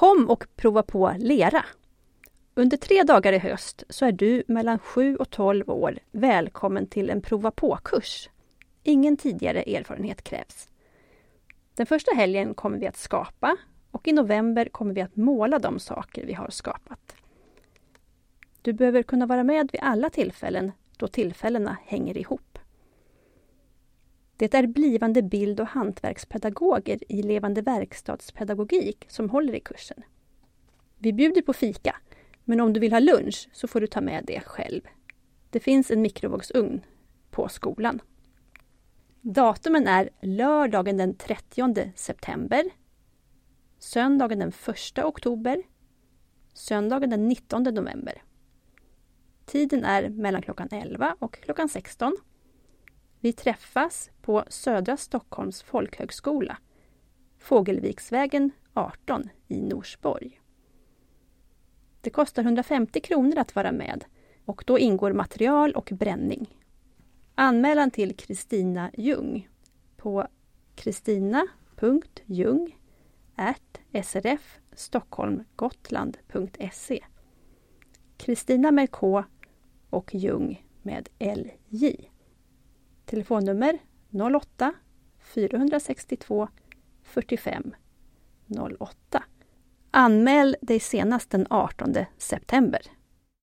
Kom och prova på lera. Under tre dagar i höst så är du mellan 7 och 12 år välkommen till en prova på-kurs. Ingen tidigare erfarenhet krävs. Den första helgen kommer vi att skapa och i november kommer vi att måla de saker vi har skapat. Du behöver kunna vara med vid alla tillfällen då tillfällena hänger ihop. Det är blivande bild och hantverkspedagoger i levande verkstadspedagogik som håller i kursen. Vi bjuder på fika, men om du vill ha lunch så får du ta med det själv. Det finns en mikrovågsugn på skolan. Datumen är lördagen den 30 september, söndagen den 1 oktober, söndagen den 19 november. Tiden är mellan klockan 11 och klockan 16. Vi träffas på Södra Stockholms folkhögskola, Fågelviksvägen 18 i Norsborg. Det kostar 150 kronor att vara med och då ingår material och bränning. Anmälan till Kristina Ljung på kristina.ljung srfstockholmgotland.se Kristina med K och Ljung med LJ. Telefonnummer 08 462 45 08. Anmäl dig senast den 18 september.